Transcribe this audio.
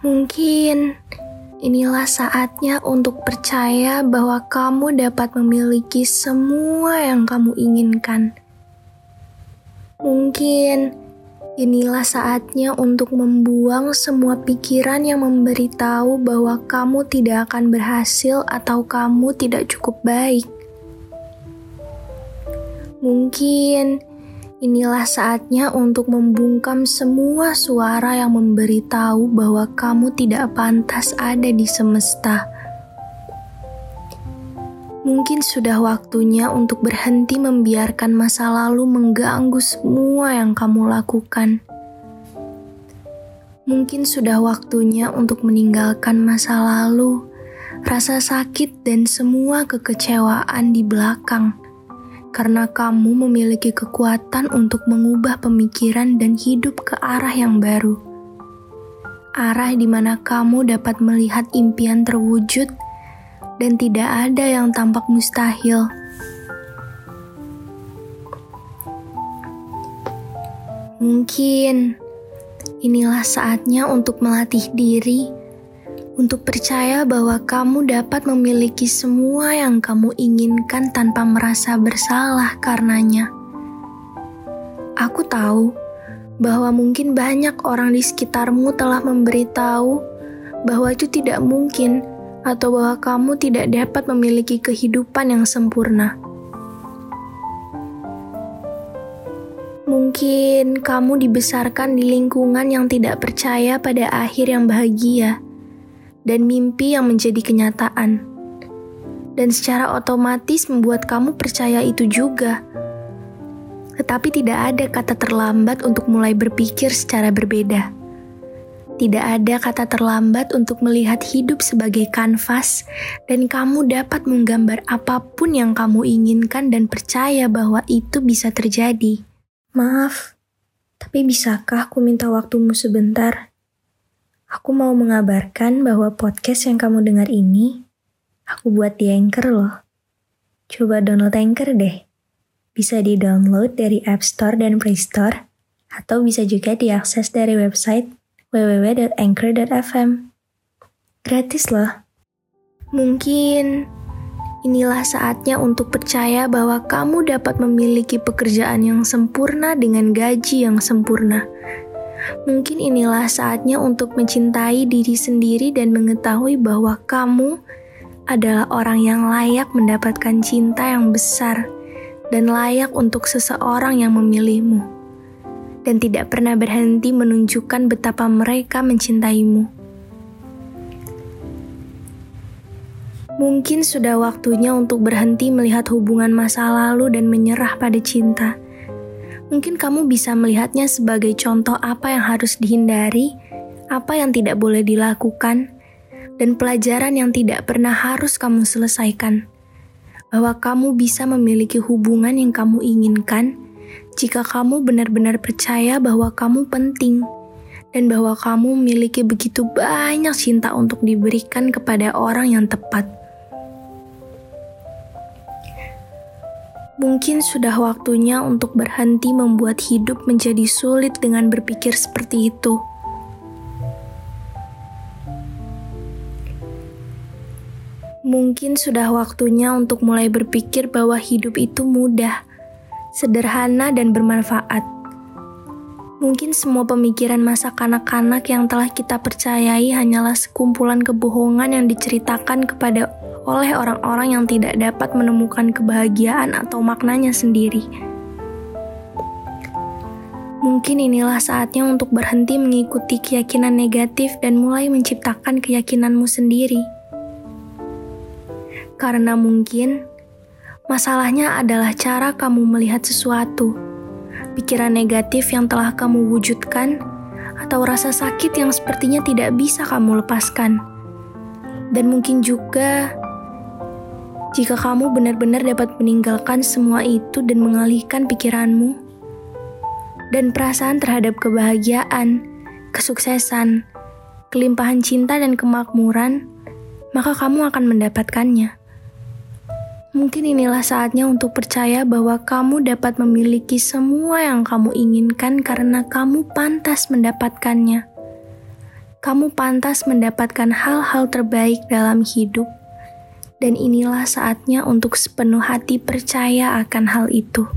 Mungkin inilah saatnya untuk percaya bahwa kamu dapat memiliki semua yang kamu inginkan. Mungkin inilah saatnya untuk membuang semua pikiran yang memberitahu bahwa kamu tidak akan berhasil atau kamu tidak cukup baik. Mungkin Inilah saatnya untuk membungkam semua suara yang memberitahu bahwa kamu tidak pantas ada di semesta. Mungkin sudah waktunya untuk berhenti membiarkan masa lalu mengganggu semua yang kamu lakukan. Mungkin sudah waktunya untuk meninggalkan masa lalu, rasa sakit, dan semua kekecewaan di belakang karena kamu memiliki kekuatan untuk mengubah pemikiran dan hidup ke arah yang baru. Arah di mana kamu dapat melihat impian terwujud dan tidak ada yang tampak mustahil. Mungkin inilah saatnya untuk melatih diri untuk percaya bahwa kamu dapat memiliki semua yang kamu inginkan tanpa merasa bersalah karenanya. Aku tahu bahwa mungkin banyak orang di sekitarmu telah memberitahu bahwa itu tidak mungkin atau bahwa kamu tidak dapat memiliki kehidupan yang sempurna. Mungkin kamu dibesarkan di lingkungan yang tidak percaya pada akhir yang bahagia dan mimpi yang menjadi kenyataan. Dan secara otomatis membuat kamu percaya itu juga. Tetapi tidak ada kata terlambat untuk mulai berpikir secara berbeda. Tidak ada kata terlambat untuk melihat hidup sebagai kanvas, dan kamu dapat menggambar apa pun yang kamu inginkan dan percaya bahwa itu bisa terjadi. Maaf, tapi bisakah aku minta waktumu sebentar? Aku mau mengabarkan bahwa podcast yang kamu dengar ini, aku buat di Anchor loh. Coba download Anchor deh. Bisa di-download dari App Store dan Play Store, atau bisa juga diakses dari website www.anchor.fm. Gratis loh. Mungkin inilah saatnya untuk percaya bahwa kamu dapat memiliki pekerjaan yang sempurna dengan gaji yang sempurna Mungkin inilah saatnya untuk mencintai diri sendiri dan mengetahui bahwa kamu adalah orang yang layak mendapatkan cinta yang besar dan layak untuk seseorang yang memilihmu, dan tidak pernah berhenti menunjukkan betapa mereka mencintaimu. Mungkin sudah waktunya untuk berhenti melihat hubungan masa lalu dan menyerah pada cinta mungkin kamu bisa melihatnya sebagai contoh apa yang harus dihindari, apa yang tidak boleh dilakukan, dan pelajaran yang tidak pernah harus kamu selesaikan. Bahwa kamu bisa memiliki hubungan yang kamu inginkan jika kamu benar-benar percaya bahwa kamu penting dan bahwa kamu memiliki begitu banyak cinta untuk diberikan kepada orang yang tepat. Mungkin sudah waktunya untuk berhenti membuat hidup menjadi sulit dengan berpikir seperti itu. Mungkin sudah waktunya untuk mulai berpikir bahwa hidup itu mudah, sederhana, dan bermanfaat. Mungkin semua pemikiran masa kanak-kanak yang telah kita percayai hanyalah sekumpulan kebohongan yang diceritakan kepada oleh orang-orang yang tidak dapat menemukan kebahagiaan atau maknanya sendiri. Mungkin inilah saatnya untuk berhenti mengikuti keyakinan negatif dan mulai menciptakan keyakinanmu sendiri. Karena mungkin masalahnya adalah cara kamu melihat sesuatu, pikiran negatif yang telah kamu wujudkan, atau rasa sakit yang sepertinya tidak bisa kamu lepaskan. Dan mungkin juga jika kamu benar-benar dapat meninggalkan semua itu dan mengalihkan pikiranmu dan perasaan terhadap kebahagiaan, kesuksesan, kelimpahan cinta dan kemakmuran, maka kamu akan mendapatkannya. Mungkin inilah saatnya untuk percaya bahwa kamu dapat memiliki semua yang kamu inginkan karena kamu pantas mendapatkannya. Kamu pantas mendapatkan hal-hal terbaik dalam hidup, dan inilah saatnya untuk sepenuh hati percaya akan hal itu.